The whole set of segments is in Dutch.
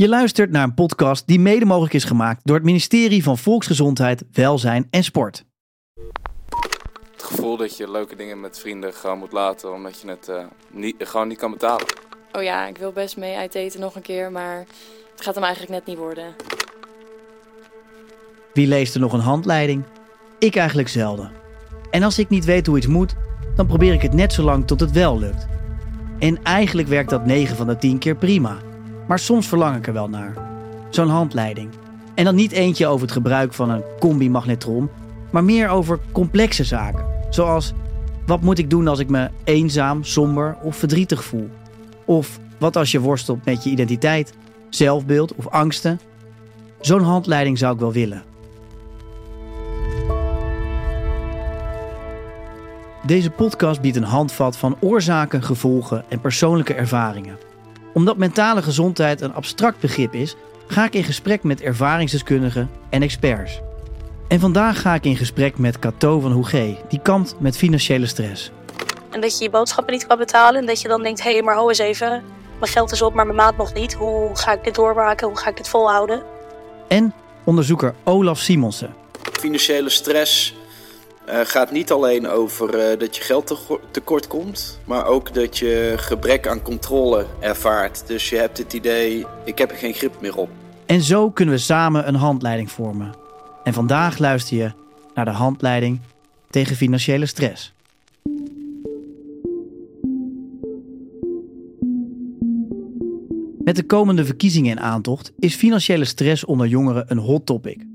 Je luistert naar een podcast die mede mogelijk is gemaakt door het ministerie van Volksgezondheid, Welzijn en Sport. Het gevoel dat je leuke dingen met vrienden gewoon moet laten omdat je het uh, niet, gewoon niet kan betalen. Oh ja, ik wil best mee uit eten nog een keer, maar het gaat hem eigenlijk net niet worden. Wie leest er nog een handleiding? Ik eigenlijk zelden. En als ik niet weet hoe iets moet, dan probeer ik het net zo lang tot het wel lukt. En eigenlijk werkt dat 9 van de 10 keer prima. Maar soms verlang ik er wel naar. Zo'n handleiding. En dan niet eentje over het gebruik van een combi-magnetron, maar meer over complexe zaken. Zoals wat moet ik doen als ik me eenzaam, somber of verdrietig voel? Of wat als je worstelt met je identiteit, zelfbeeld of angsten? Zo'n handleiding zou ik wel willen. Deze podcast biedt een handvat van oorzaken, gevolgen en persoonlijke ervaringen. Omdat mentale gezondheid een abstract begrip is, ga ik in gesprek met ervaringsdeskundigen en experts. En vandaag ga ik in gesprek met Cato van Hoegé, die kampt met financiële stress. En dat je je boodschappen niet kan betalen en dat je dan denkt, hé, hey, maar ho eens even, mijn geld is op, maar mijn maat nog niet. Hoe ga ik dit doormaken? Hoe ga ik dit volhouden? En onderzoeker Olaf Simonsen. Financiële stress uh, gaat niet alleen over uh, dat je geld tekort komt, maar ook dat je gebrek aan controle ervaart. Dus je hebt het idee, ik heb er geen grip meer op. En zo kunnen we samen een handleiding vormen. En vandaag luister je naar de handleiding tegen financiële stress. Met de komende verkiezingen in aantocht is financiële stress onder jongeren een hot topic.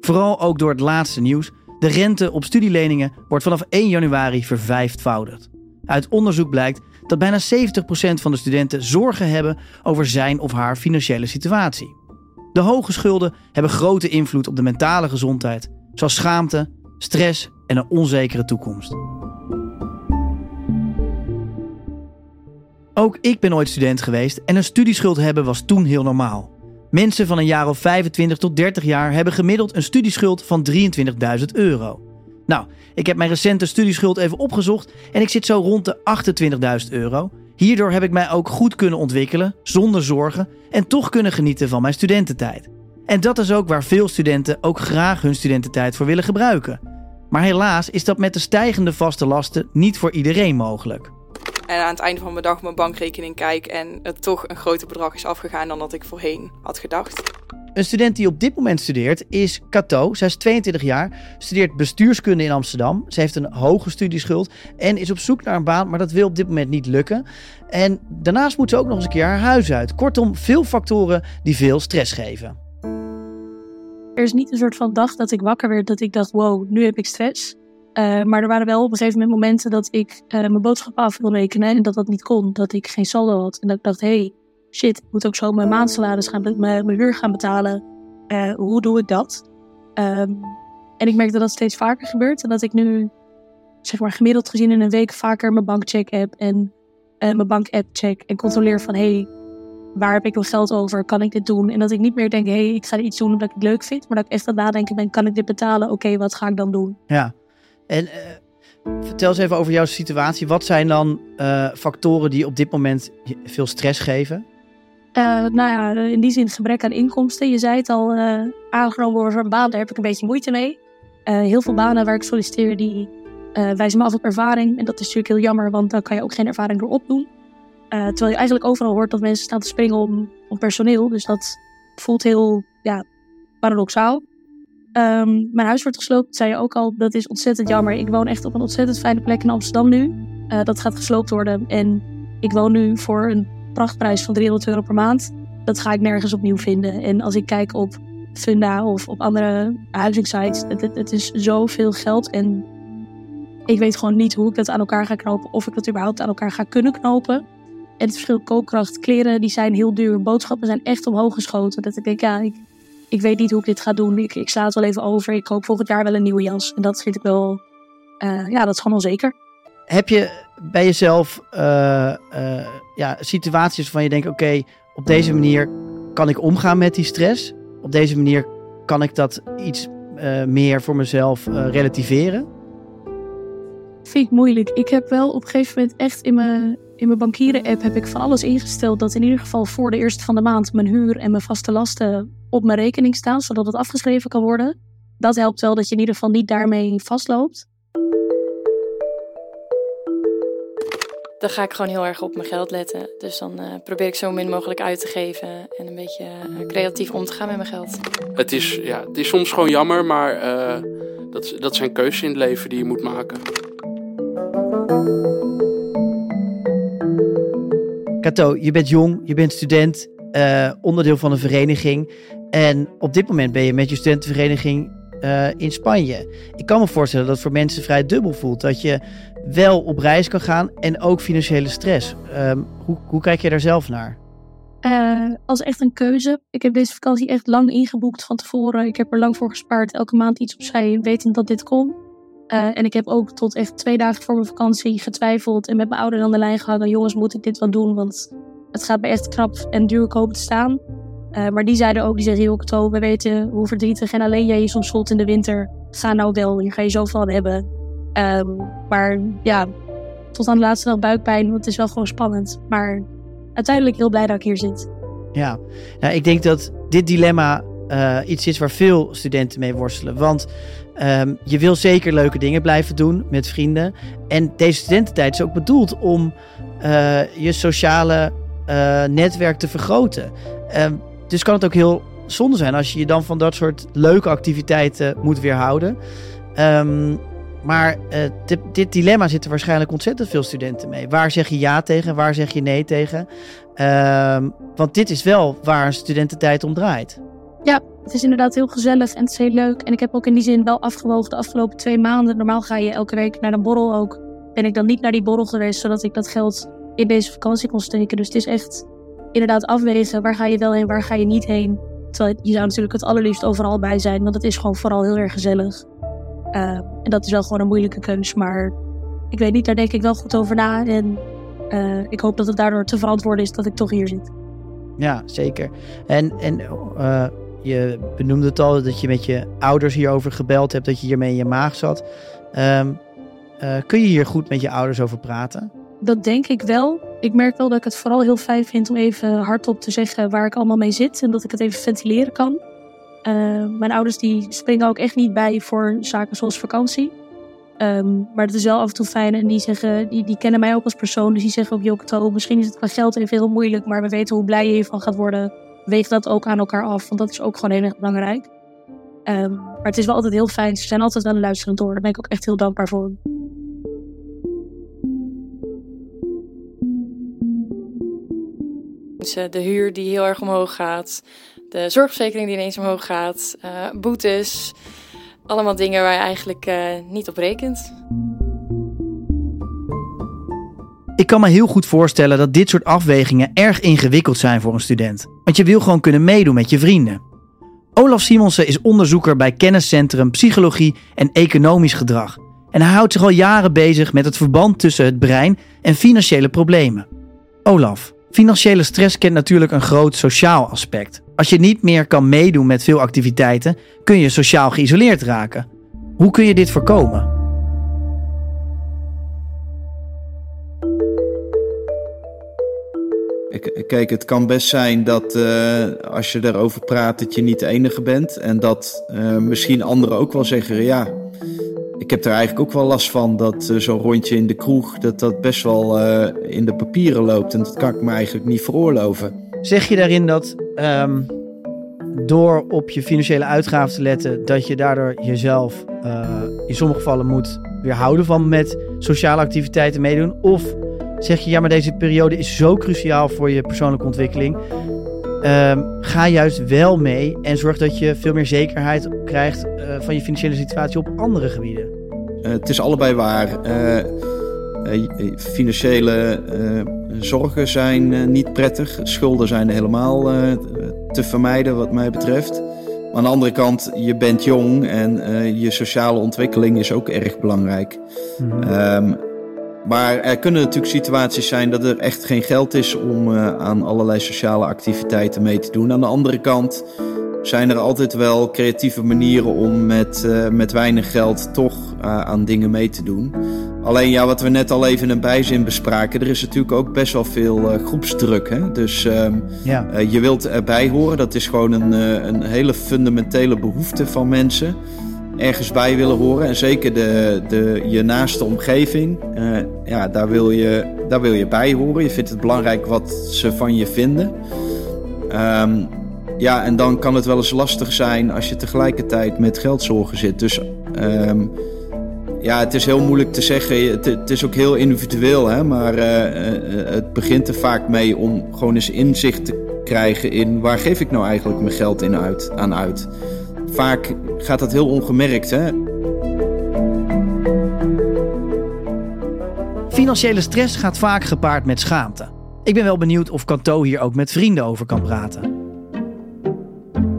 Vooral ook door het laatste nieuws de rente op studieleningen wordt vanaf 1 januari vervijfvoudigd. Uit onderzoek blijkt dat bijna 70% van de studenten zorgen hebben over zijn of haar financiële situatie. De hoge schulden hebben grote invloed op de mentale gezondheid, zoals schaamte, stress en een onzekere toekomst. Ook ik ben ooit student geweest en een studieschuld hebben was toen heel normaal. Mensen van een jaar of 25 tot 30 jaar hebben gemiddeld een studieschuld van 23.000 euro. Nou, ik heb mijn recente studieschuld even opgezocht en ik zit zo rond de 28.000 euro. Hierdoor heb ik mij ook goed kunnen ontwikkelen, zonder zorgen en toch kunnen genieten van mijn studententijd. En dat is ook waar veel studenten ook graag hun studententijd voor willen gebruiken. Maar helaas is dat met de stijgende vaste lasten niet voor iedereen mogelijk. En aan het einde van mijn dag mijn bankrekening kijk en het toch een groter bedrag is afgegaan dan dat ik voorheen had gedacht. Een student die op dit moment studeert is Cato. Zij is 22 jaar, studeert bestuurskunde in Amsterdam. Ze heeft een hoge studieschuld en is op zoek naar een baan, maar dat wil op dit moment niet lukken. En daarnaast moet ze ook nog eens een keer haar huis uit. Kortom, veel factoren die veel stress geven. Er is niet een soort van dag dat ik wakker werd dat ik dacht: wow, nu heb ik stress. Uh, maar er waren wel op een gegeven moment momenten dat ik uh, mijn boodschappen af wil rekenen en dat dat niet kon. Dat ik geen saldo had. En dat ik dacht, hey, shit, ik moet ook zo mijn maandsalaris gaan, mijn, mijn huur gaan betalen. Uh, hoe doe ik dat? Um, en ik merk dat dat steeds vaker gebeurt. En dat ik nu, zeg maar, gemiddeld gezien in een week vaker mijn bankcheck heb en mijn bank-app check. En controleer van, hey, waar heb ik nog geld over? Kan ik dit doen? En dat ik niet meer denk, hey, ik ga iets doen omdat ik het leuk vind. Maar dat ik echt aan het nadenken ben, kan ik dit betalen? Oké, wat ga ik dan doen? Ja. En uh, vertel eens even over jouw situatie. Wat zijn dan uh, factoren die op dit moment veel stress geven? Uh, nou ja, in die zin gebrek aan inkomsten. Je zei het al, aangenomen worden voor een baan, daar heb ik een beetje moeite mee. heel veel banen waar ik solliciteer, die wijzen me af op ervaring. En dat is natuurlijk heel jammer, want dan kan je ook geen ervaring door opdoen. terwijl je eigenlijk overal hoort dat mensen staan te springen om, om personeel. Dus dat voelt heel ja, paradoxaal. Um, mijn huis wordt gesloopt, zei je ook al. Dat is ontzettend jammer. Ik woon echt op een ontzettend fijne plek in Amsterdam nu. Uh, dat gaat gesloopt worden. En ik woon nu voor een prachtprijs van 300 euro per maand. Dat ga ik nergens opnieuw vinden. En als ik kijk op Funda of op andere huizingsites, het, het, is zoveel geld. En ik weet gewoon niet hoe ik dat aan elkaar ga knopen. Of ik dat überhaupt aan elkaar ga kunnen knopen. En het verschil koopkracht, kleren, die zijn heel duur. Boodschappen zijn echt omhoog geschoten. Dat ik denk, ja, ik weet niet hoe ik dit ga doen. Ik, ik sla het wel even over. Ik koop volgend jaar wel een nieuwe jas. En dat vind ik wel, uh, ja, dat is gewoon onzeker. Heb je bij jezelf uh, uh, ja, situaties waarvan je denkt: oké, op deze manier kan ik omgaan met die stress? Op deze manier kan ik dat iets meer voor mezelf relativeren? Vind ik moeilijk. Ik heb wel op een gegeven moment echt in mijn, in mijn bankieren-app heb ik van alles ingesteld dat in ieder geval voor de eerste van de maand mijn huur en mijn vaste lasten op mijn rekening staan, zodat het afgeschreven kan worden. Dat helpt wel dat je in ieder geval niet daarmee vastloopt. Dan ga ik gewoon heel erg op mijn geld letten. Dus dan uh, probeer ik zo min mogelijk uit te geven en een beetje uh, creatief om te gaan met mijn geld. Het is, ja, het is soms gewoon jammer, maar uh, dat, dat zijn keuzes in het leven die je moet maken. Kato, je bent jong, je bent student, onderdeel van een vereniging. En op dit moment ben je met je studentenvereniging in Spanje. Ik kan me voorstellen dat het voor mensen vrij dubbel voelt. Dat je wel op reis kan gaan en ook financiële stress. Um, hoe, hoe kijk je daar zelf naar? Uh, als echt een keuze. Ik heb deze vakantie echt lang ingeboekt van tevoren. Ik heb er lang voor gespaard. Elke maand iets opzij, wetend dat dit kon. Uh, en ik heb ook tot echt twee dagen voor mijn vakantie getwijfeld. En met mijn ouders aan de lijn gehangen. Jongens, moet ik dit wel doen? Want het gaat me echt krap en duur komen te staan. Uh, maar die zeiden ook, die zeggen heel Kato, we weten hoe verdrietig en alleen jij je soms voelt in de winter. Ga nou wel, hier ga je zoveel aan hebben. Um, maar ja, tot aan de laatste dag buikpijn, want het is wel gewoon spannend. Maar uiteindelijk heel blij dat ik hier zit. Ja, nou, ik denk dat dit dilemma uh, iets is waar veel studenten mee worstelen. Want um, je wil zeker leuke dingen blijven doen met vrienden. En deze studententijd is ook bedoeld om uh, je sociale uh, netwerk te vergroten. Um, dus kan het ook heel zonde zijn als je je dan van dat soort leuke activiteiten moet weerhouden. Um, maar uh, dit, dit, dilemma zitten waarschijnlijk ontzettend veel studenten mee. Waar zeg je ja tegen, waar zeg je nee tegen? Want dit is wel waar een studententijd om draait. Ja, het is inderdaad heel gezellig en het is heel leuk. En ik heb ook in die zin wel afgewogen de afgelopen twee maanden. Normaal ga je elke week naar een borrel ook. Ben ik dan niet naar die borrel geweest, zodat ik dat geld in deze vakantie kon steken. Dus het is echt inderdaad afwegen. Waar ga je wel heen, waar ga je niet heen? Terwijl je zou natuurlijk het allerliefst overal bij zijn. Want het is gewoon vooral heel erg gezellig. Uh, en dat is wel gewoon een moeilijke keus. Maar ik weet niet, daar denk ik wel goed over na. En uh, ik hoop dat het daardoor te verantwoorden is dat ik toch hier zit. Ja, zeker. En, en uh, je benoemde het al dat je met je ouders hierover gebeld hebt, dat je hiermee in je maag zat. Um, kun je hier goed met je ouders over praten? Dat denk ik wel. Ik merk wel dat ik het vooral heel fijn vind om even hardop te zeggen waar ik allemaal mee zit. En dat ik het even ventileren kan. Uh, mijn ouders die springen ook echt niet bij voor zaken zoals vakantie. Um, maar het is wel af en toe fijn. En die, zeggen, die, die kennen mij ook als persoon. Dus die zeggen ook, Joketo, misschien is het qua geld even heel moeilijk. Maar we weten hoe blij je hiervan gaat worden. Weeg dat ook aan elkaar af. Want dat is ook gewoon heel erg belangrijk. Um, maar het is wel altijd heel fijn. Ze zijn altijd wel een luisterend oor. Daar ben ik ook echt heel dankbaar voor. De huur die heel erg omhoog gaat de zorgverzekering die ineens omhoog gaat, uh, boetes. Allemaal dingen waar je eigenlijk uh, niet op rekent. Ik kan me heel goed voorstellen dat dit soort afwegingen erg ingewikkeld zijn voor een student. Want je wil gewoon kunnen meedoen met je vrienden. Olaf Simonsen is onderzoeker bij Kenniscentrum Psychologie en Economisch Gedrag. En hij houdt zich al jaren bezig met het verband tussen het brein en financiële problemen. Olaf, financiële stress kent natuurlijk een groot sociaal aspect. Als je niet meer kan meedoen met veel activiteiten, kun je sociaal geïsoleerd raken. Hoe kun je dit voorkomen? Kijk, het kan best zijn dat uh, als je erover praat dat je niet de enige bent. En dat uh, misschien anderen ook wel zeggen, ja, ik heb er eigenlijk ook wel last van dat uh, zo'n rondje in de kroeg, dat dat best wel in de papieren loopt. En dat kan ik me eigenlijk niet veroorloven. Zeg je daarin dat um, door op je financiële uitgaven te letten, dat je daardoor jezelf in sommige gevallen moet weerhouden van met sociale activiteiten meedoen? Of zeg je ja, maar deze periode is zo cruciaal voor je persoonlijke ontwikkeling. Um, ga juist wel mee en zorg dat je veel meer zekerheid krijgt uh, van je financiële situatie op andere gebieden. Uh, het is allebei waar. financiële zorgen zijn niet prettig. Schulden zijn helemaal te vermijden wat mij betreft. Maar aan de andere kant, je bent jong en je sociale ontwikkeling is ook erg belangrijk. Mm-hmm. Um, maar er kunnen natuurlijk situaties zijn dat er echt geen geld is om uh, aan allerlei sociale activiteiten mee te doen. Aan de andere kant zijn er altijd wel creatieve manieren om met, uh, met weinig geld toch aan dingen mee te doen. Alleen ja, wat we net al even in een bijzin bespraken, er is natuurlijk ook best wel veel groepsdruk. Hè? Dus ehm, Ja. je wilt erbij horen, dat is gewoon een, een hele fundamentele behoefte van mensen. Ergens bij willen horen en zeker de, de, je naaste omgeving, uh, ja, daar, wil je, daar wil je bij horen. Je vindt het belangrijk wat ze van je vinden. Um, ja, en dan kan het wel eens lastig zijn als je tegelijkertijd met geldzorgen zit. Dus um, ja, het is heel moeilijk te zeggen. Het, is ook heel individueel, hè? maar uh, uh, het begint er vaak mee om gewoon eens inzicht te krijgen in waar geef ik nou eigenlijk mijn geld in uit, aan uit. Vaak gaat dat heel ongemerkt. Hè? Financiële stress gaat vaak gepaard met schaamte. Ik ben wel benieuwd of Kanto hier ook met vrienden over kan praten.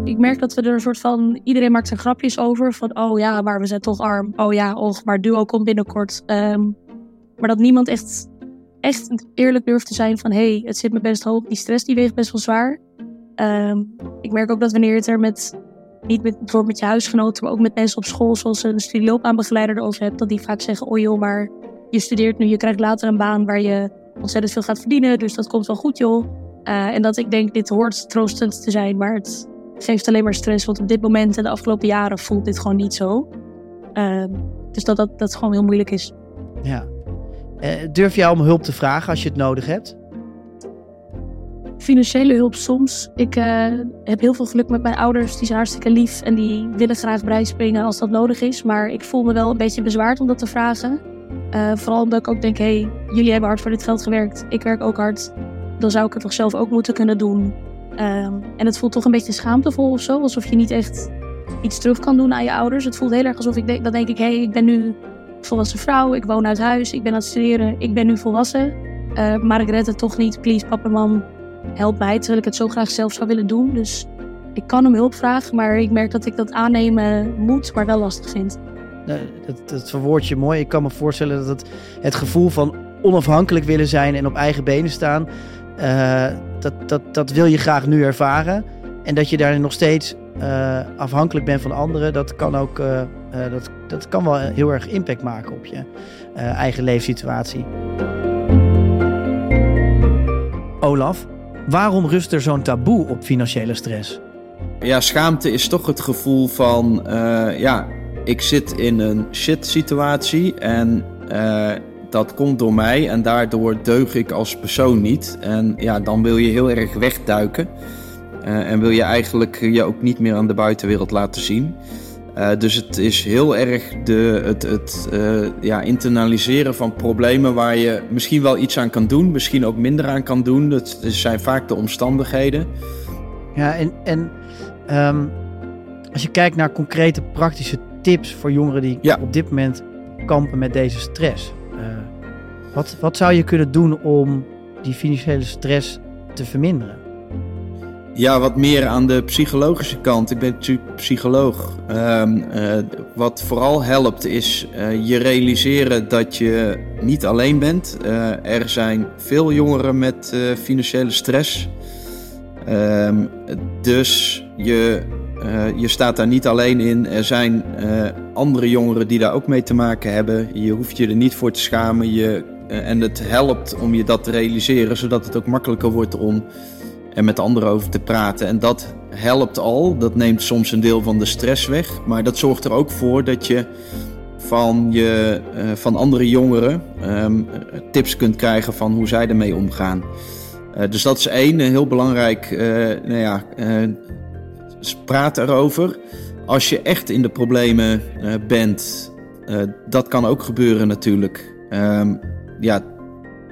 Ik merk dat we er een soort van. Iedereen maakt er grapjes over. Van oh ja, maar we zijn toch arm. Oh ja, och, maar duo komt binnenkort. Um, maar dat niemand echt, echt eerlijk durft te zijn van hé, hey, het zit me best hoog. Die stress die weegt best wel zwaar. Um, ik merk ook dat wanneer je het er met. Niet met, bijvoorbeeld met je huisgenoten, maar ook met mensen op school, zoals een studieloopbaanbegeleider erover hebt, dat die vaak zeggen: Oh joh, maar je studeert nu, je krijgt later een baan waar je ontzettend veel gaat verdienen, dus dat komt wel goed joh. Uh, en dat ik denk, dit hoort troostend te zijn, maar het geeft alleen maar stress. Want op dit moment en de afgelopen jaren voelt dit gewoon niet zo. Uh, dus dat, dat dat gewoon heel moeilijk is. Ja. Uh, durf jij om hulp te vragen als je het nodig hebt? Financiële hulp soms. Ik uh, heb heel veel geluk met mijn ouders. Die zijn hartstikke lief en die willen graag bijspringen als dat nodig is. Maar ik voel me wel een beetje bezwaard om dat te vragen. Uh, vooral omdat ik ook denk, hé, hey, jullie hebben hard voor dit geld gewerkt. Ik werk ook hard. Dan zou ik het toch zelf ook moeten kunnen doen. Um, en het voelt toch een beetje schaamtevol of zo. Alsof je niet echt iets terug kan doen aan je ouders. Het voelt heel erg alsof ik denk, dan denk ik, hé, hey, ik ben nu volwassen vrouw. Ik woon uit huis. Ik ben aan het studeren. Ik ben nu volwassen. Uh, maar ik red het toch niet. Please, papa en mam, help mij. Terwijl ik het zo graag zelf zou willen doen. Dus ik kan om hulp vragen. Maar ik merk dat ik dat aannemen moet, maar wel lastig vind. Dat, dat verwoord je mooi. Ik kan me voorstellen dat het, het gevoel van onafhankelijk willen zijn en op eigen benen staan, uh, dat, dat, dat wil je graag nu ervaren. En dat je daar nog steeds uh, afhankelijk bent van anderen, dat kan ook uh, dat, dat kan wel heel erg impact maken op je eigen leefsituatie. Olaf, waarom rust er zo'n taboe op financiële stress? Ja, schaamte is toch het gevoel van, ja, ik zit in een shit situatie en uh, dat komt door mij en daardoor deug ik als persoon niet. En ja, dan wil je heel erg wegduiken uh, en wil je eigenlijk je ook niet meer aan de buitenwereld laten zien. Uh, dus het is heel erg de, het, het ja, internaliseren van problemen waar je misschien wel iets aan kan doen, misschien ook minder aan kan doen. Dat zijn vaak de omstandigheden. Ja, en, en um, als je kijkt naar concrete praktische tips voor jongeren die ja. op dit moment kampen met deze stress. Uh, wat, wat zou je kunnen doen om die financiële stress te verminderen? Ja, wat meer aan de psychologische kant. Ik ben natuurlijk psycholoog. Um, uh, wat vooral helpt is uh, je realiseren dat je niet alleen bent. er zijn veel jongeren met financiële stress. Um, dus je je staat daar niet alleen in. Er zijn andere jongeren die daar ook mee te maken hebben. Je hoeft je er niet voor te schamen. Je, en het helpt om je dat te realiseren, zodat het ook makkelijker wordt om er met anderen over te praten. En dat helpt al. Dat neemt soms een deel van de stress weg. Maar dat zorgt er ook voor dat je van, je, van andere jongeren um, tips kunt krijgen van hoe zij ermee omgaan. dus dat is één heel belangrijk. nou ja, praat erover. Als je echt in de problemen uh, bent, uh, dat kan ook gebeuren natuurlijk. Um, ja,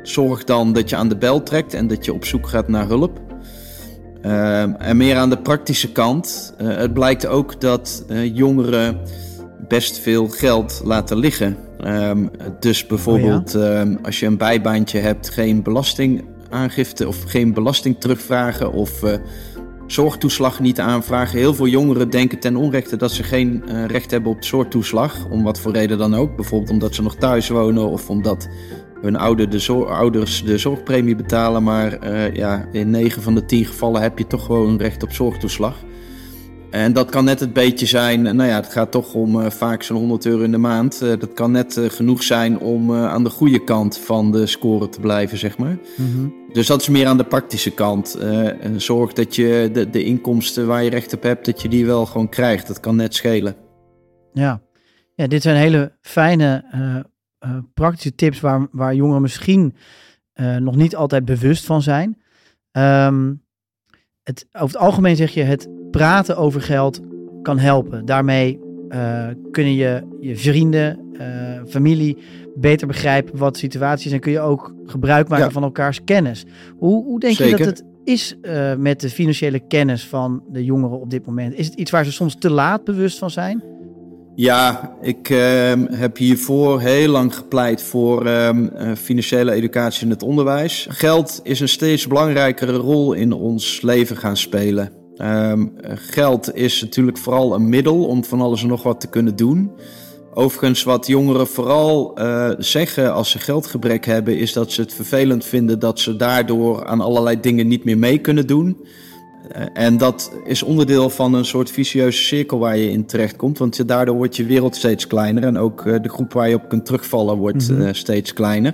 zorg dan dat je aan de bel trekt en dat je op zoek gaat naar hulp. Um, en meer aan de praktische kant. Uh, het blijkt ook dat jongeren best veel geld laten liggen. Um, dus bijvoorbeeld oh ja? als je een bijbaantje hebt, geen belastingaangifte of geen belasting terugvragen of zorgtoeslag niet aanvragen. Heel veel jongeren denken ten onrechte dat ze geen recht hebben op zorgtoeslag. Om wat voor reden dan ook. Bijvoorbeeld omdat ze nog thuis wonen of omdat hun ouder de zor ouders de zorgpremie betalen. Maar uh, ja, in 9 van de 10 gevallen heb je toch gewoon recht op zorgtoeslag. En dat kan net het beetje zijn, nou ja, het gaat toch om vaak zo'n 100 euro in de maand. dat kan net genoeg zijn om aan de goede kant van de score te blijven, zeg maar. Mhm. Dus dat is meer aan de praktische kant. zorg dat je de, de inkomsten waar je recht op hebt, dat je die wel gewoon krijgt. Dat kan net schelen. Ja, ja dit zijn hele fijne uh, praktische tips waar, waar jongeren misschien uh, nog niet altijd bewust van zijn. Um, het, over het algemeen zeg je, het praten over geld kan helpen. Daarmee uh, kunnen je, je vrienden, familie beter begrijpen wat situaties zijn. En kun je ook gebruik maken ja. van elkaars kennis. Hoe, hoe denk Zeker. je dat het is met de financiële kennis van de jongeren op dit moment? Is het iets waar ze soms te laat bewust van zijn? Ja, ik uh, heb hiervoor heel lang gepleit voor uh, financiële educatie in het onderwijs. Geld is een steeds belangrijkere rol in ons leven gaan spelen. Uh, geld is natuurlijk vooral een middel om van alles en nog wat te kunnen doen. Overigens, wat jongeren vooral uh, zeggen als ze geldgebrek hebben, is dat ze het vervelend vinden dat ze daardoor aan allerlei dingen niet meer mee kunnen doen. En dat is onderdeel van een soort vicieuze cirkel waar je in terechtkomt. Want daardoor wordt je wereld steeds kleiner. En ook de groep waar je op kunt terugvallen wordt mm -hmm. steeds kleiner.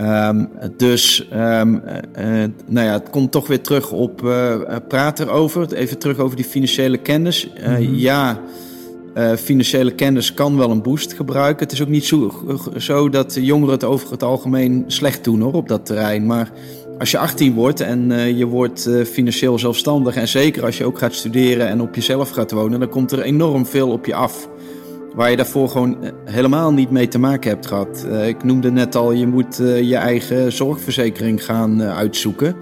Um, dus um, uh, nou ja, het komt toch weer terug op uh, praten erover. Even terug over die financiële kennis. Uh, mm -hmm. Ja, financiële kennis kan wel een boost gebruiken. Het is ook niet zo, zo dat jongeren het over het algemeen slecht doen hoor, op dat terrein. Maar als je 18 wordt en uh, je wordt uh, financieel zelfstandig en zeker als je ook gaat studeren en op jezelf gaat wonen, dan komt er enorm veel op je af. Waar je daarvoor gewoon helemaal niet mee te maken hebt gehad. Ik noemde net al, je moet je eigen zorgverzekering gaan uitzoeken.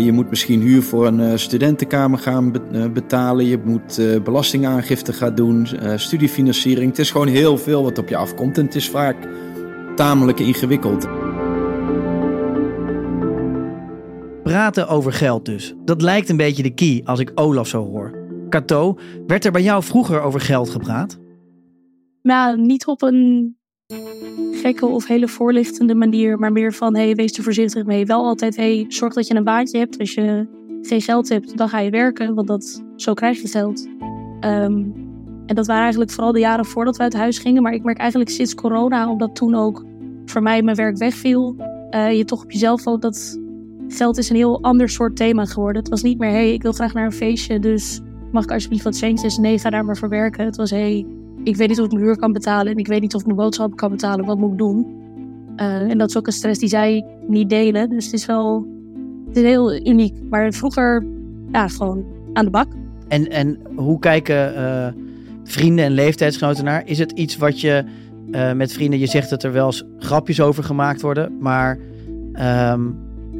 je moet misschien huur voor een studentenkamer gaan be betalen. Je moet belastingaangifte gaan doen, studiefinanciering. Het is gewoon heel veel wat op je afkomt en het is vaak tamelijk ingewikkeld. Praten over geld dus. Dat lijkt een beetje de key als ik Olaf zo hoor. Cato, werd er bij jou vroeger over geld gepraat? Nou, niet op een gekke of hele voorlichtende manier, maar meer van hey, wees er voorzichtig mee. Wel altijd hey, zorg dat je een baantje hebt. Als je geen geld hebt, dan ga je werken, want dat, zo krijg je geld. Um, en dat waren eigenlijk vooral de jaren voordat we uit huis gingen. Maar ik merk eigenlijk sinds corona, omdat toen ook voor mij mijn werk wegviel, uh, je toch op jezelf ook dat geld is een heel ander soort thema geworden. Het was niet meer, hey, ik wil graag naar een feestje, dus mag ik alsjeblieft wat centjes? Nee, ga daar maar voor werken. Het was, hey, ik weet niet of ik mijn huur kan betalen en ik weet niet of ik mijn boodschappen kan betalen. Wat moet ik doen? Uh, en dat is ook een stress die zij niet delen. Dus het is wel het is heel uniek. Maar vroeger, ja, gewoon aan de bak. En, en hoe kijken uh, vrienden en leeftijdsgenoten naar? Is het iets wat je uh, met vrienden, je zegt dat er wel eens grapjes over gemaakt worden, maar um,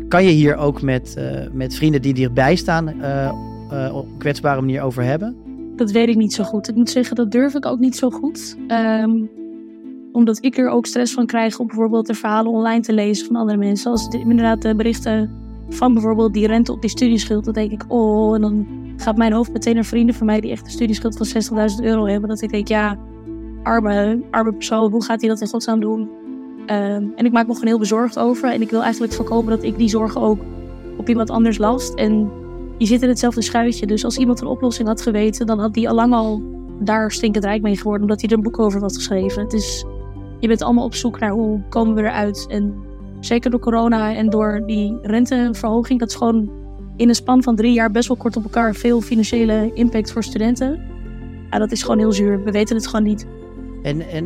kan je hier ook met, uh, met vrienden die dichtbij staan uh, uh, op een kwetsbare manier over hebben? Dat weet ik niet zo goed. Ik moet zeggen, dat durf ik ook niet zo goed. Um, omdat ik er ook stress van krijg om bijvoorbeeld de verhalen online te lezen van andere mensen. Als de, inderdaad de berichten van bijvoorbeeld die rente op die studieschuld. Dan denk ik, oh, en dan gaat mijn hoofd meteen naar vrienden van mij die echt een studieschuld van 60.000 euro hebben. Dat ik denk, ja, arme, arme persoon, hoe gaat hij dat in godsnaam doen? Um, en ik maak me gewoon heel bezorgd over. En ik wil eigenlijk voorkomen dat ik die zorgen ook op iemand anders last. En je zit in hetzelfde schuitje. Dus als iemand een oplossing had geweten, dan had die allang al daar stinkend rijk mee geworden. Omdat hij er een boek over had geschreven. Het is, je bent allemaal op zoek naar hoe komen we eruit. En zeker door corona en door die renteverhoging. Dat is gewoon in een span van drie jaar best wel kort op elkaar veel financiële impact voor studenten. Ja, dat is gewoon heel zuur. We weten het gewoon niet. En, en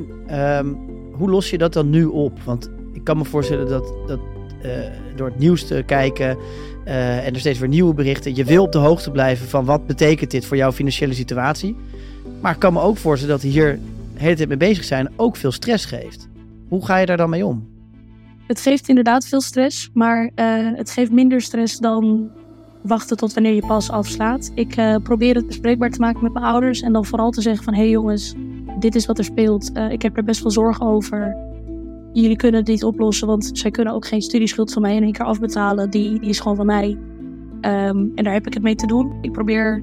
um, hoe los je dat dan nu op? Want ik kan me voorstellen dat, dat uh, door het nieuws te kijken uh, en er steeds weer nieuwe berichten, je wil op de hoogte blijven van wat betekent dit voor jouw financiële situatie. Maar ik kan me ook voorstellen dat hier de hele tijd mee bezig zijn ook veel stress geeft. Hoe ga je daar dan mee om? Het geeft inderdaad veel stress, maar uh, het geeft minder stress dan wachten tot wanneer je pas afslaat. Ik probeer het bespreekbaar te maken met mijn ouders en dan vooral te zeggen van hé hey jongens, dit is wat er speelt. Uh, ik heb er best veel zorgen over. Jullie kunnen het niet oplossen, want zij kunnen ook geen studieschuld van mij in één keer afbetalen. Die, die is gewoon van mij. Um, en daar heb ik het mee te doen. Ik probeer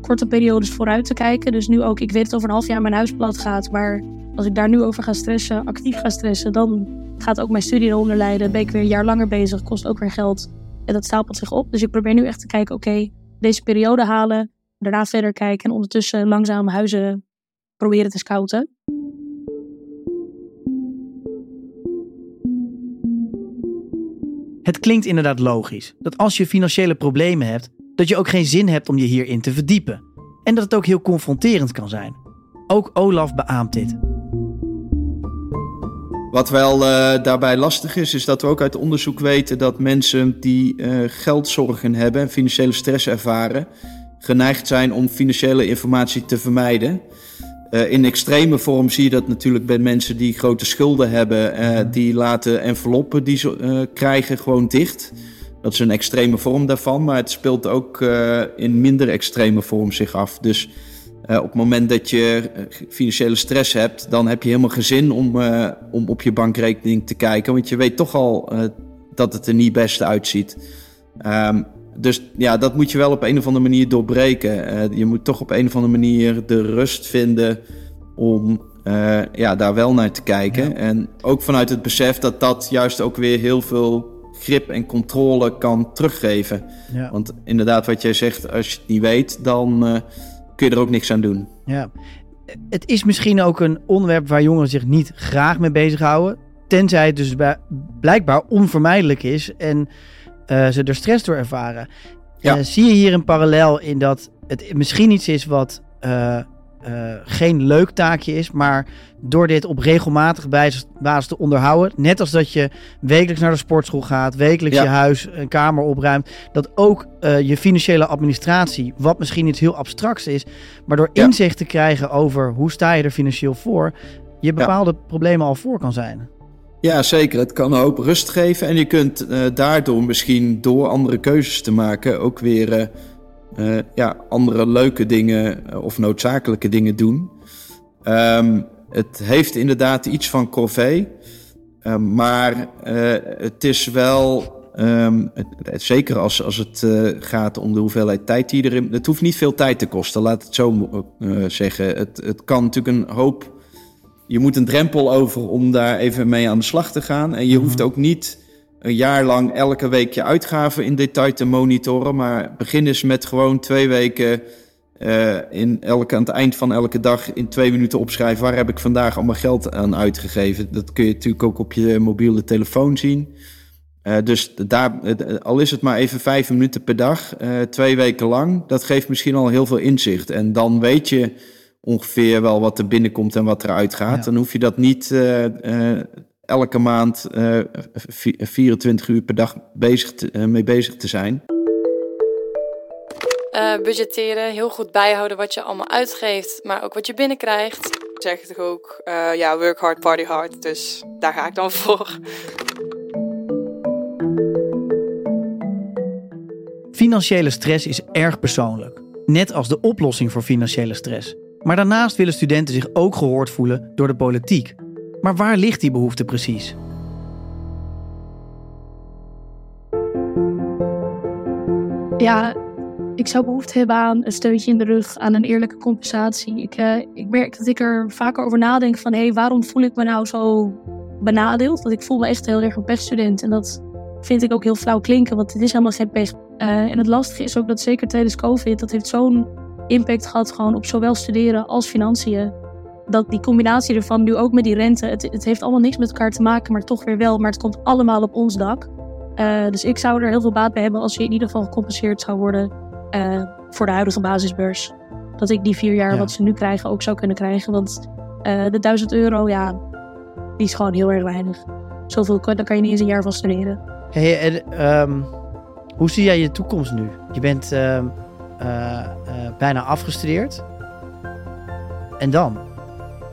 korte periodes vooruit te kijken. Dus nu ook, ik weet dat over een half jaar mijn huis plat gaat. Maar als ik daar nu over ga stressen, actief ga stressen, dan gaat ook mijn studie eronder lijden. Ben ik weer een jaar langer bezig, kost ook weer geld. En dat stapelt zich op. Dus ik probeer nu echt te kijken, oké, deze periode halen. daarna verder kijken en ondertussen langzaam huizen proberen te scouten. Het klinkt inderdaad logisch dat als je financiële problemen hebt, dat je ook geen zin hebt om je hierin te verdiepen. En dat het ook heel confronterend kan zijn. Ook Olaf beaamt dit. Wat wel uh, daarbij lastig is, is dat we ook uit onderzoek weten dat mensen die uh, geldzorgen hebben en financiële stress ervaren, geneigd zijn om financiële informatie te vermijden. Uh, in extreme vorm zie je dat natuurlijk bij mensen die grote schulden hebben, die laten enveloppen die ze krijgen gewoon dicht. Dat is een extreme vorm daarvan, maar het speelt ook in minder extreme vorm zich af. Dus op het moment dat je eh, financiële stress hebt, dan heb je helemaal geen zin om, om op je bankrekening te kijken. Want je weet toch al dat het er niet best uitziet. Um, dus ja, dat moet je wel op een of andere manier doorbreken. je moet toch op een of andere manier de rust vinden om ja, daar wel naar te kijken. Ja. En ook vanuit het besef dat dat juist ook weer heel veel grip en controle kan teruggeven. Ja. Want inderdaad, wat jij zegt, als je het niet weet, dan kun je er ook niks aan doen. Ja. Het is misschien ook een onderwerp waar jongeren zich niet graag mee bezighouden. Tenzij het dus blijkbaar onvermijdelijk is en uh, ze er stress door ervaren. Ja. Uh, zie je hier een parallel in dat het misschien iets is wat uh, geen leuk taakje is, maar door dit op regelmatige basis te onderhouden, net als dat je wekelijks naar de sportschool gaat, wekelijks ja. je huis, een kamer opruimt, dat ook uh, je financiële administratie, wat misschien iets heel abstracts is, maar door ja. inzicht te krijgen over hoe sta je er financieel voor, je bepaalde ja. problemen al voor kan zijn. Ja, zeker. Het kan een hoop rust geven en je kunt uh, daardoor misschien door andere keuzes te maken ook weer uh, ja, andere leuke dingen eh, of noodzakelijke dingen doen. Um, het heeft inderdaad iets van corvée. Maar het is wel, um, het, zeker als, als het gaat om de hoeveelheid tijd die erin... Het hoeft niet veel tijd te kosten, laat het zo zeggen. Het, het kan natuurlijk een hoop... Je moet een drempel over om daar even mee aan de slag te gaan. En je -hmm. hoeft ook niet een jaar lang elke week je uitgaven in detail te monitoren. Maar begin eens met gewoon twee weken uh, in elke, aan het eind van elke dag in twee minuten opschrijven. Waar heb ik vandaag allemaal geld aan uitgegeven? Dat kun je natuurlijk ook op je mobiele telefoon zien. Uh, dus daar, al is het maar even vijf minuten per dag, uh, twee weken lang, dat geeft misschien al heel veel inzicht. En dan weet je ongeveer wel wat er binnenkomt en wat eruit gaat. Ja. Dan hoef je dat niet elke maand uh, 24 uur per dag bezig te, uh, mee bezig te zijn. Uh, budgetteren, heel goed bijhouden wat je allemaal uitgeeft, maar ook wat je binnenkrijgt. Ik zeg toch ook, uh, ja, work hard, party hard, dus daar ga ik dan voor. Financiële stress is erg persoonlijk, net als de oplossing voor financiële stress. Maar daarnaast willen studenten zich ook gehoord voelen door de politiek. Maar waar ligt die behoefte precies? Ja, ik zou behoefte hebben aan een steuntje in de rug, aan een eerlijke compensatie. Ik, uh, ik merk dat ik er vaker over nadenk van... hé, hey, waarom voel ik me nou zo benadeeld? Want ik voel me echt heel erg een pechstudent. En dat vind ik ook heel flauw klinken, want het is helemaal geen pech. Uh, en het lastige is ook dat zeker tijdens COVID... dat heeft zo'n impact gehad gewoon op zowel studeren als financiën dat die combinatie ervan, nu ook met die rente, het, het, heeft allemaal niks met elkaar te maken, maar toch weer wel. Maar het komt allemaal op ons dak. Uh, dus ik zou er heel veel baat bij hebben als je in ieder geval gecompenseerd zou worden uh, voor de huidige basisbeurs. Dat ik die vier jaar ja. wat ze nu krijgen ook zou kunnen krijgen. Want uh, de 1000 euro, ja, die is gewoon heel erg weinig. Zoveel daar kan je niet eens een jaar van studeren. Hey, en, um, hoe zie jij je toekomst nu? Je bent ehm, bijna afgestudeerd. En dan?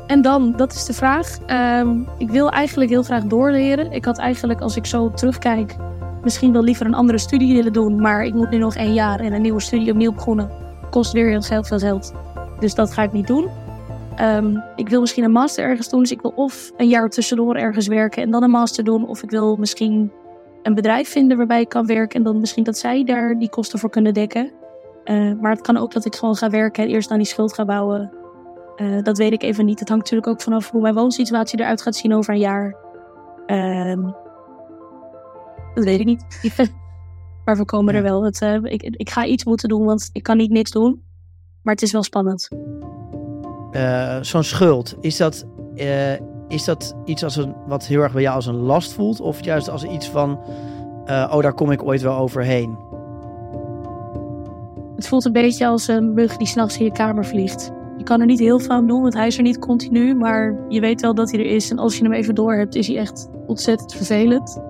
En dan, dat is de vraag. Um, ik wil eigenlijk heel graag doorleren. Ik had eigenlijk, als ik zo terugkijk, misschien wel liever een andere studie willen doen. Maar ik moet nu nog één jaar en een nieuwe studie opnieuw beginnen. Kost weer heel veel geld. Dus dat ga ik niet doen. Um, ik wil misschien een master ergens doen. Dus ik wil of een jaar tussendoor ergens werken en dan een master doen. Of ik wil misschien een bedrijf vinden waarbij ik kan werken. En dan misschien dat zij daar die kosten voor kunnen dekken. Uh, maar het kan ook dat ik gewoon ga werken en eerst aan die schuld ga bouwen. Uh, dat weet ik even niet. Het hangt natuurlijk ook vanaf hoe mijn woonsituatie eruit gaat zien over een jaar. Uh, dat weet ik niet. maar we komen ja. er wel. Het, uh, ik, ik ga iets moeten doen, want ik kan niet niks doen. Maar het is wel spannend. Zo'n schuld, is dat, is dat iets als een, wat heel erg bij jou als een last voelt? Of juist als iets van, oh daar kom ik ooit wel overheen? Het voelt een beetje als een bug die s'nachts in je kamer vliegt. Je kan er niet heel veel aan doen, want hij is er niet continu. Maar je weet wel dat hij er is. En als je hem even door hebt, is hij echt ontzettend vervelend.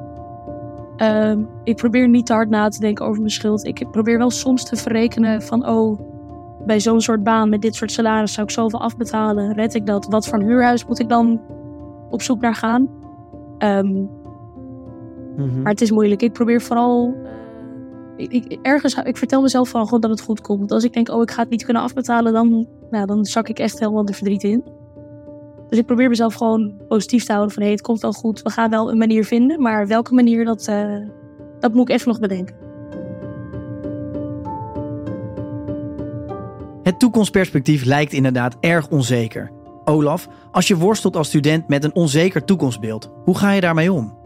Uh, ik probeer niet te hard na te denken over mijn schuld. Ik probeer wel soms te verrekenen van, oh, bij zo'n soort baan met dit soort salaris zou ik zoveel afbetalen. Red ik dat? Wat voor een huurhuis moet ik dan op zoek naar gaan? Um, mm-hmm. Maar het is moeilijk. Ik probeer vooral. Ik, ik, ergens, ik vertel mezelf van gewoon dat het goed komt. Als ik denk, oh, ik ga het niet kunnen afbetalen, dan, nou, dan zak ik echt helemaal de verdriet in. Dus ik probeer mezelf gewoon positief te houden van hé, hey, het komt wel goed. We gaan wel een manier vinden, maar welke manier, dat, uh, dat moet ik even nog bedenken. Het toekomstperspectief lijkt inderdaad erg onzeker. Olaf, als je worstelt als student met een onzeker toekomstbeeld, hoe ga je daarmee om?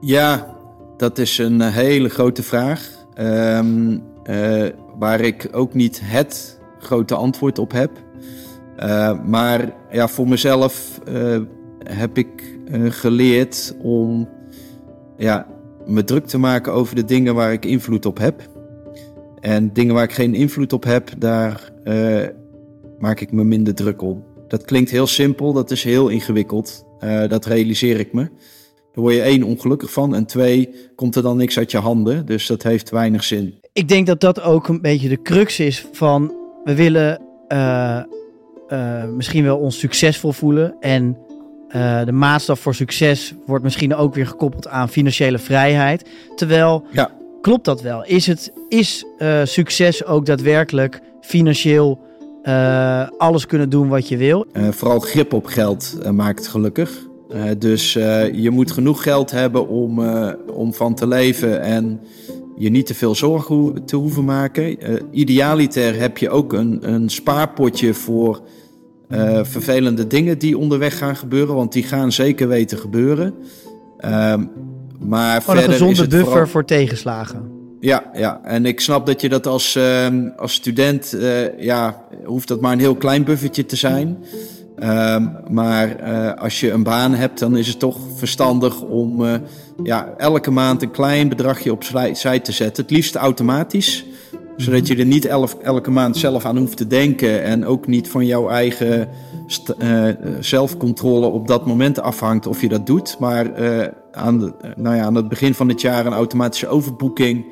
Ja, dat is een hele grote vraag. Um, uh, waar ik ook niet het grote antwoord op heb. Uh, maar ja, voor mezelf heb ik geleerd om ja, me druk te maken over de dingen waar ik invloed op heb. En dingen waar ik geen invloed op heb, daar maak ik me minder druk om. Dat klinkt heel simpel, dat is heel ingewikkeld. Dat realiseer ik me. Daar word je één ongelukkig van en twee komt er dan niks uit je handen. Dus dat heeft weinig zin. Ik denk dat dat ook een beetje de crux is van we willen uh, misschien wel ons succesvol voelen en de maatstaf voor succes wordt misschien ook weer gekoppeld aan financiële vrijheid. Terwijl ja klopt dat wel? Is, het, is succes ook daadwerkelijk financieel alles kunnen doen wat je wil? Vooral grip op geld maakt gelukkig. Dus je moet genoeg geld hebben om, om van te leven en je niet te veel zorgen te hoeven maken. idealiter heb je ook een, een spaarpotje voor vervelende dingen die onderweg gaan gebeuren, want die gaan zeker weten gebeuren. Ehm, maar Gewoon een gezonde buffer voor tegenslagen. Ja, ja, en ik snap dat je dat als, uh, als student, ja, hoeft dat maar een heel klein buffertje te zijn. Uh, maar uh, als je een baan hebt, dan is het toch verstandig om ja, elke maand een klein bedragje op zij te zetten. Het liefst automatisch, zodat je er niet elke maand zelf aan hoeft te denken. En ook niet van jouw eigen zelfcontrole op dat moment afhangt of je dat doet. Maar aan, nou ja, aan het begin van het jaar een automatische overboeking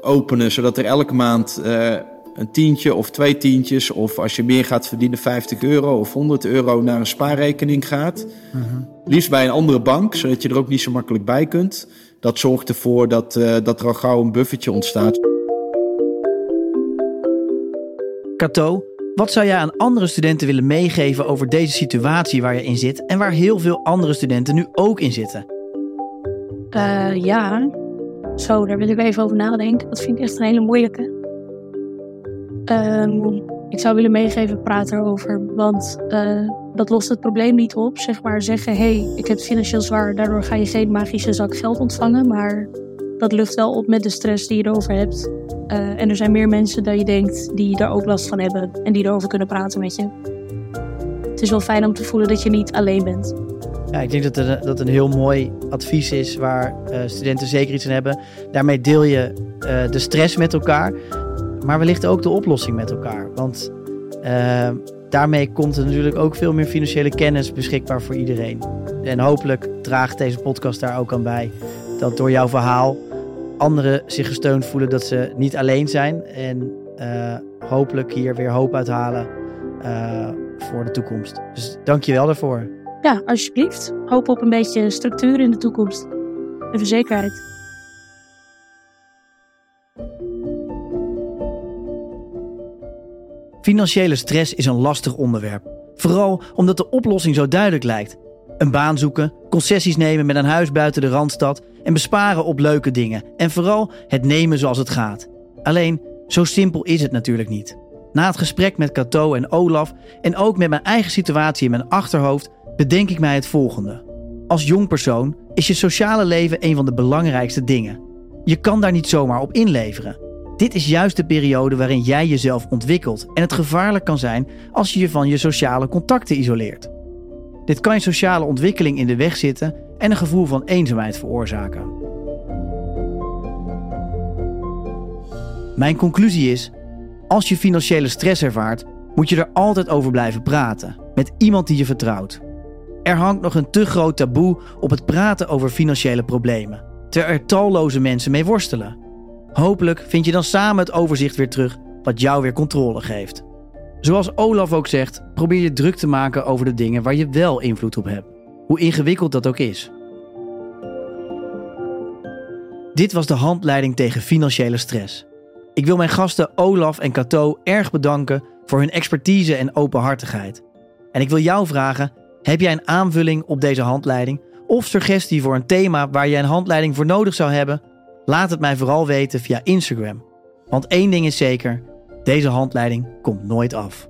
openen, zodat er elke maand een tientje of twee tientjes, of als je meer gaat verdienen, 50 euro of 100 euro naar een spaarrekening gaat. Uh mhm. -huh. Liefst bij een andere bank, zodat je er ook niet zo makkelijk bij kunt. Dat zorgt ervoor dat, uh, dat er al gauw een buffertje ontstaat. Kato, wat zou jij aan andere studenten willen meegeven over deze situatie waar je in zit en waar heel veel andere studenten nu ook in zitten? Uh, ja, zo, daar wil ik even over nadenken. Dat vind ik echt een hele moeilijke. Um, ik zou willen meegeven, praat erover. Want uh, dat lost het probleem niet op. Zeg maar zeggen, hé, hey, ik heb financieel zwaar. Daardoor ga je geen magische zak geld ontvangen. Maar dat lucht wel op met de stress die je erover hebt. Uh, en er zijn meer mensen dan je denkt die daar ook last van hebben. En die erover kunnen praten met je. Het is wel fijn om te voelen dat je niet alleen bent. Ja, ik denk dat dat een heel mooi advies is waar uh, studenten zeker iets aan hebben. Daarmee deel je de stress met elkaar, maar wellicht ook de oplossing met elkaar. Want uh, daarmee komt er natuurlijk ook veel meer financiële kennis beschikbaar voor iedereen. En hopelijk draagt deze podcast daar ook aan bij dat door jouw verhaal anderen zich gesteund voelen dat ze niet alleen zijn. En hopelijk hier weer hoop uithalen voor de toekomst. Dus dank je wel daarvoor ja, alsjeblieft. Hoop op een beetje structuur in de toekomst. En verzekerheid. Financiële stress is een lastig onderwerp. Vooral omdat de oplossing zo duidelijk lijkt. Een baan zoeken, concessies nemen met een huis buiten de randstad en besparen op leuke dingen. En vooral het nemen zoals het gaat. Alleen, zo simpel is het natuurlijk niet. Na het gesprek met Cato en Olaf en ook met mijn eigen situatie in mijn achterhoofd bedenk ik mij het volgende. Als jong persoon is je sociale leven een van de belangrijkste dingen. Je kan daar niet zomaar op inleveren. Dit is juist de periode waarin jij jezelf ontwikkelt en het gevaarlijk kan zijn als je je van je sociale contacten isoleert. Dit kan je sociale ontwikkeling in de weg zitten en een gevoel van eenzaamheid veroorzaken. Mijn conclusie is: als je financiële stress ervaart, moet je er altijd over blijven praten met iemand die je vertrouwt. Er hangt nog een te groot taboe op het praten over financiële problemen, terwijl er talloze mensen mee worstelen. Hopelijk vind je dan samen het overzicht weer terug wat jou weer controle geeft. Zoals Olaf ook zegt, probeer je druk te maken over de dingen waar je wel invloed op hebt, hoe ingewikkeld dat ook is. Dit was de handleiding tegen financiële stress. Ik wil mijn gasten Olaf en Cato erg bedanken voor hun expertise en openhartigheid. En ik wil jou vragen: heb jij een aanvulling op deze handleiding of suggestie voor een thema waar je een handleiding voor nodig zou hebben? Laat het mij vooral weten via Instagram. Want één ding is zeker: deze handleiding komt nooit af.